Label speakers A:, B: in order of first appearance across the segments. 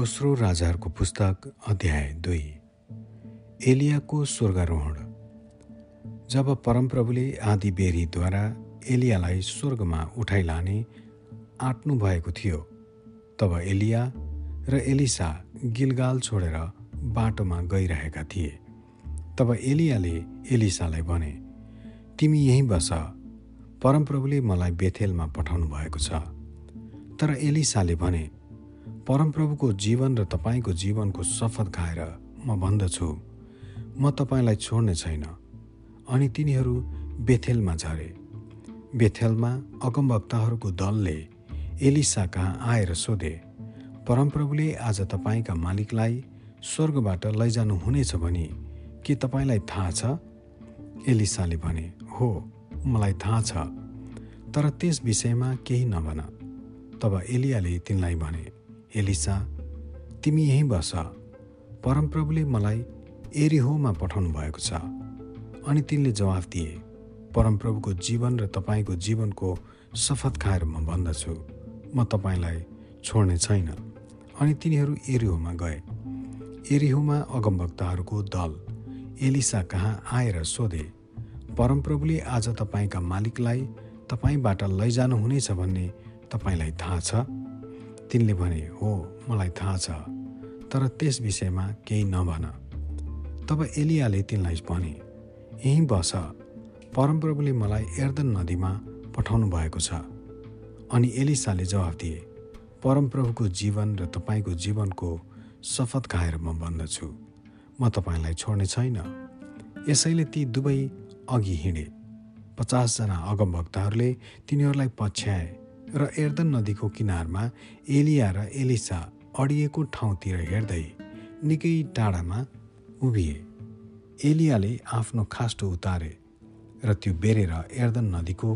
A: दोस्रो राजाहरूको पुस्तक अध्याय दुई। एलियाको स्वर्गारोहण। जब परमप्रभुले आदि बेरीद्वारा एलियालाई स्वर्गमा उठाइ लाने आँट्नु भएको थियो तब एलिया र एलिसा गिलगाल छोडेर बाटोमा गइरहेका थिए। तब एलियाले एलिसालाई भने तिमी यहीँ बस। परमप्रभुले मलाई बेथेलमा पठाउनु भएको छ। तर एलिसाले भने परमप्रभुको जीवन र तपाईँको जीवनको शपथ खाएर म भन्दछु। म तपाईँलाई छोड्ने छैन। अनि तिनीहरू बेथेलमा झरे। बेथेलमा अगमवक्ताहरूको दलले एलिसा कहाँ आएर सोधे परमप्रभुले आज तपाईँका मालिकलाई स्वर्गबाट लैजानु हुनेछ भने के तपाईँलाई थाहा छ? एलिसाले भने हो मलाई थाहा छ। तर त्यस विषयमा केही नभन। तब एलियाले तिनलाई भने एलिसा तिमी यहीँ बस। परमप्रभुले मलाई एरिहोमा पठाउनु भएको छ। अनि तिनले जवाफ दिए परमप्रभुको जीवन र तपाईँको जीवनको शपथ खाएर म भन्दछु म तपाईँलाई छोड्ने छैन। अनि तिनीहरू एरिहोमा गए। एरिहोमा अगमभक्तहरूको दल एलिसा कहाँ आएर सोधे परमप्रभुले आज तपाईँका मालिकलाई तपाईँबाट लैजानुहुनेछ भन्ने तपाईँलाई थाहा छ? तिनले भने हो मलाई थाहा छ तर त्यस विषयमा केही नभन। तब एलियाले तिनलाई भने यहीँ बस परमप्रभुले मलाई एर्दन नदीमा पठाउनु भएको छ। अनि एलिसाले जवाफ दिए परमप्रभुको जीवन र तपाईँको जीवनको शपथ खाएर म भन्दछु म तपाईँलाई छोड्ने छैन। यसैले ती दुवै अघि हिँडे। पचासजना अगमभक्तहरूले तिनीहरूलाई पछ्याए। र एर्दन नदीको किनारमा एलिया र एलिसा अडिएको ठाउँतिर हेर्दै निकै टाढामा उभिए। एलियाले आफ्नो खास्टो उतारे र त्यो बेरेर एर्दन नदीको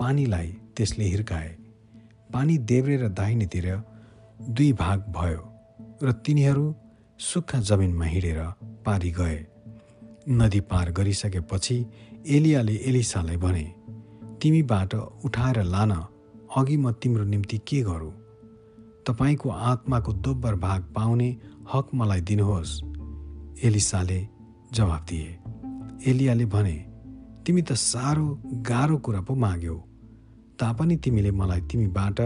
A: पानीलाई त्यसले हिर्काए। पानी देब्रे र दाहिनेतिर दुई भाग भयो र तिनीहरू सुक्खा जमिनमा हिँडेर पारी गए। नदी पार गरिसकेपछि एलियाले एलिसालाई भने तिमीबाट उठाएर लान अघि म तिम्रो निम्ति के गरौँ? तपाईँको आत्माको दोब्बर भाग पाउने हक मलाई दिनुहोस्। एलिसाले जवाब दिए। एलियाले भने तिमी त साह्रो गाह्रो कुरा पो माग्यौ। तापनि तिमीले मलाई तिमीबाट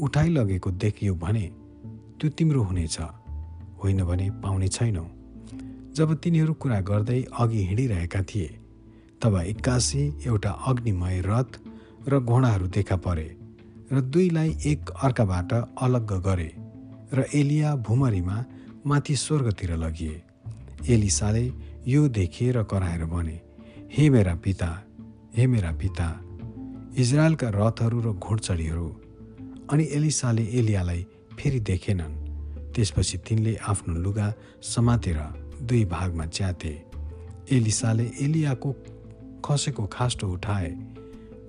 A: उठाइलगेको देखियो भने त्यो तिम्रो हुनेछ। होइन भने पाउने छैनौ। जब तिनीहरू कुरा गर्दै अघि हिँडिरहेका थिए तब एक्कासी एउटा अग्निमय रथ र घोडाहरू देखा परे। र दुईलाई एक अर्काबाट अलग गरे र एलिया भुमरीमा माथि स्वर्गतिर लगिए। एलिसाले यो देखिएर कराएर भने हे मेरा पिता हे मेरा पिता इजरायलका रथहरू र घोडचडीहरू अनि एलिसाले एलियालाई फेरि देखेनन्। त्यसपछि तिनले आफ्नो लुगा समातेर दुई भागमा च्याते। एलिसाले एलियाको खसेको खास्टो उठाए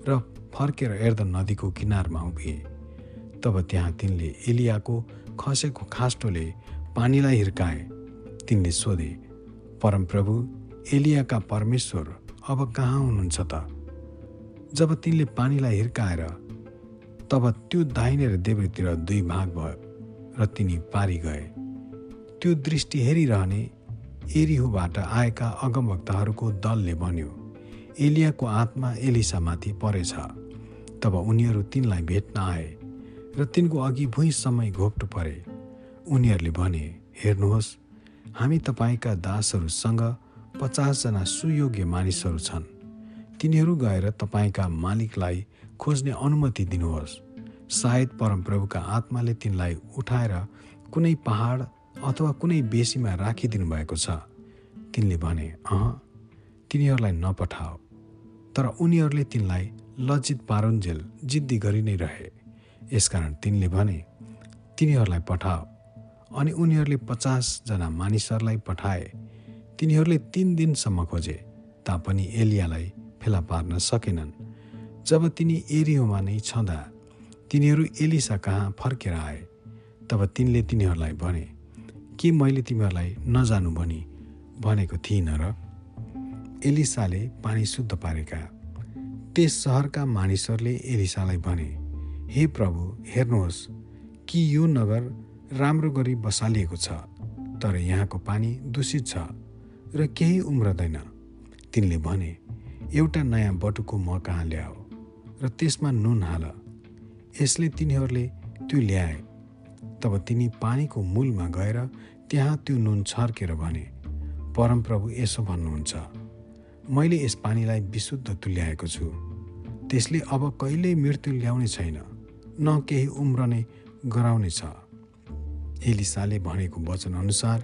A: र फर्केर एर्दन नदीको किनारमा उभिए। तब त्यहाँ तिनले एलियाको खसेको खास्टोले पानीलाई हिर्काए। तिनले सोधे परमप्रभु एलियाका परमेश्वर अब कहाँ हुनुहुन्छ त? जब तिनले पानीलाई हिर्काएर तब त्यो दाहिने र देब्रेतिर दुई भाग भयो र तिनी पारी गए। त्यो दृष्टि हेरिरहने एरिहुबाट आएका अगमभक्तहरूको दलले भन्यो एलियाको आत्मा एलिसामाथि परेछ। तब उनीहरू तिनलाई भेट्न आए र तिनको अघि भुइँसम्मै घोप्टो परे। उनीहरूले भने हेर्नुहोस् हामी तपाईँका दासहरूसँग पचासजना सुयोग्य मानिसहरू छन्। तिनीहरू गएर तपाईँका मालिकलाई खोज्ने अनुमति दिनुहोस्। सायद परमप्रभुका आत्माले तिनलाई उठाएर कुनै पहाड अथवा कुनै बेसीमा राखिदिनु भएको छ। तिनले भने अह तिनीहरूलाई नपठाओ। तर उनीहरूले तिनलाई लज्जित पारुन्जेल जिद्दी गरि नै रहे। यसकारण तिनले भने तिनीहरूलाई पठाओ। अनि उनीहरूले पचासजना मानिसहरूलाई पठाए। तिनीहरूले तिन दिनसम्म खोजे तापनि एलियालाई फेला पार्न सकेनन्। जब तिनी एरियोमा नै छँदा तिनीहरू एलिसा कहाँ फर्केर आए? तब तिनले तिनीहरूलाई भने के मैले तिमीहरूलाई नजानु भनी भनेको थिइनँ र? एलिसाले पानी शुद्ध पारेका त्यस सहरका मानिसहरूले एलिसालाई भने हे प्रभु हेर्नुहोस् कि यो नगर राम्रो गरी बसालिएको छ तर यहाँको पानी दूषित छ र केही उम्रदैन तिनले भने एउटा नयाँ बटुको म कहाँ ल्याऊ र त्यसमा नुन हाल। यसले तिनीहरूले त्यो ल्याए। तब तिनी पानीको मूलमा गएर त्यहाँ त्यो नुन छर्केर भने परमप्रभु यसो भन्नुहुन्छ मैले यस पानीलाई विशुद्ध तुल्याएको छु। त्यसले अब कहिल्यै मृत्यु ल्याउने छैन न केही उम्रने छ। एलिसाले भनेको वचनअनुसार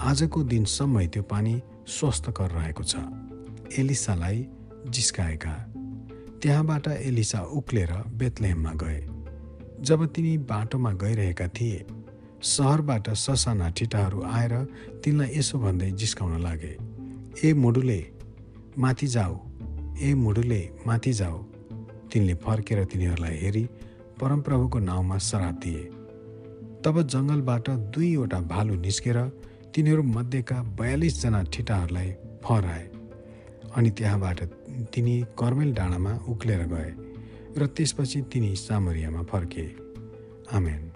A: आजको दिनसम्म त्यो पानी स्वस्थकर रहेको छ। एलिसालाई जिस्काएका। त्यहाँबाट एलिसा उक्लेर बेतलेहममा गए। जब तिनी बाटोमा गइरहेका थिए सहरबाट ससाना ठिटाहरू आएर तिनलाई यसो भन्दै जिस्काउन लागे ए मुडुले माथि जाऊ ए मुडुले माथि जाऊ तिनले फर्केर तिनीहरूलाई हेरी परमप्रभुको नाउँमा श्राप दिए। तब जङ्गलबाट दुईवटा भालु निस्केर तिनीहरू मध्येका बयालिसजना ठिटाहरूलाई फहराए अनि त्यहाँबाट तिनी कर्मेल डाँडामा उक्लेर गए र त्यसपछि तिनी सामरियामा फर्के। आमेन।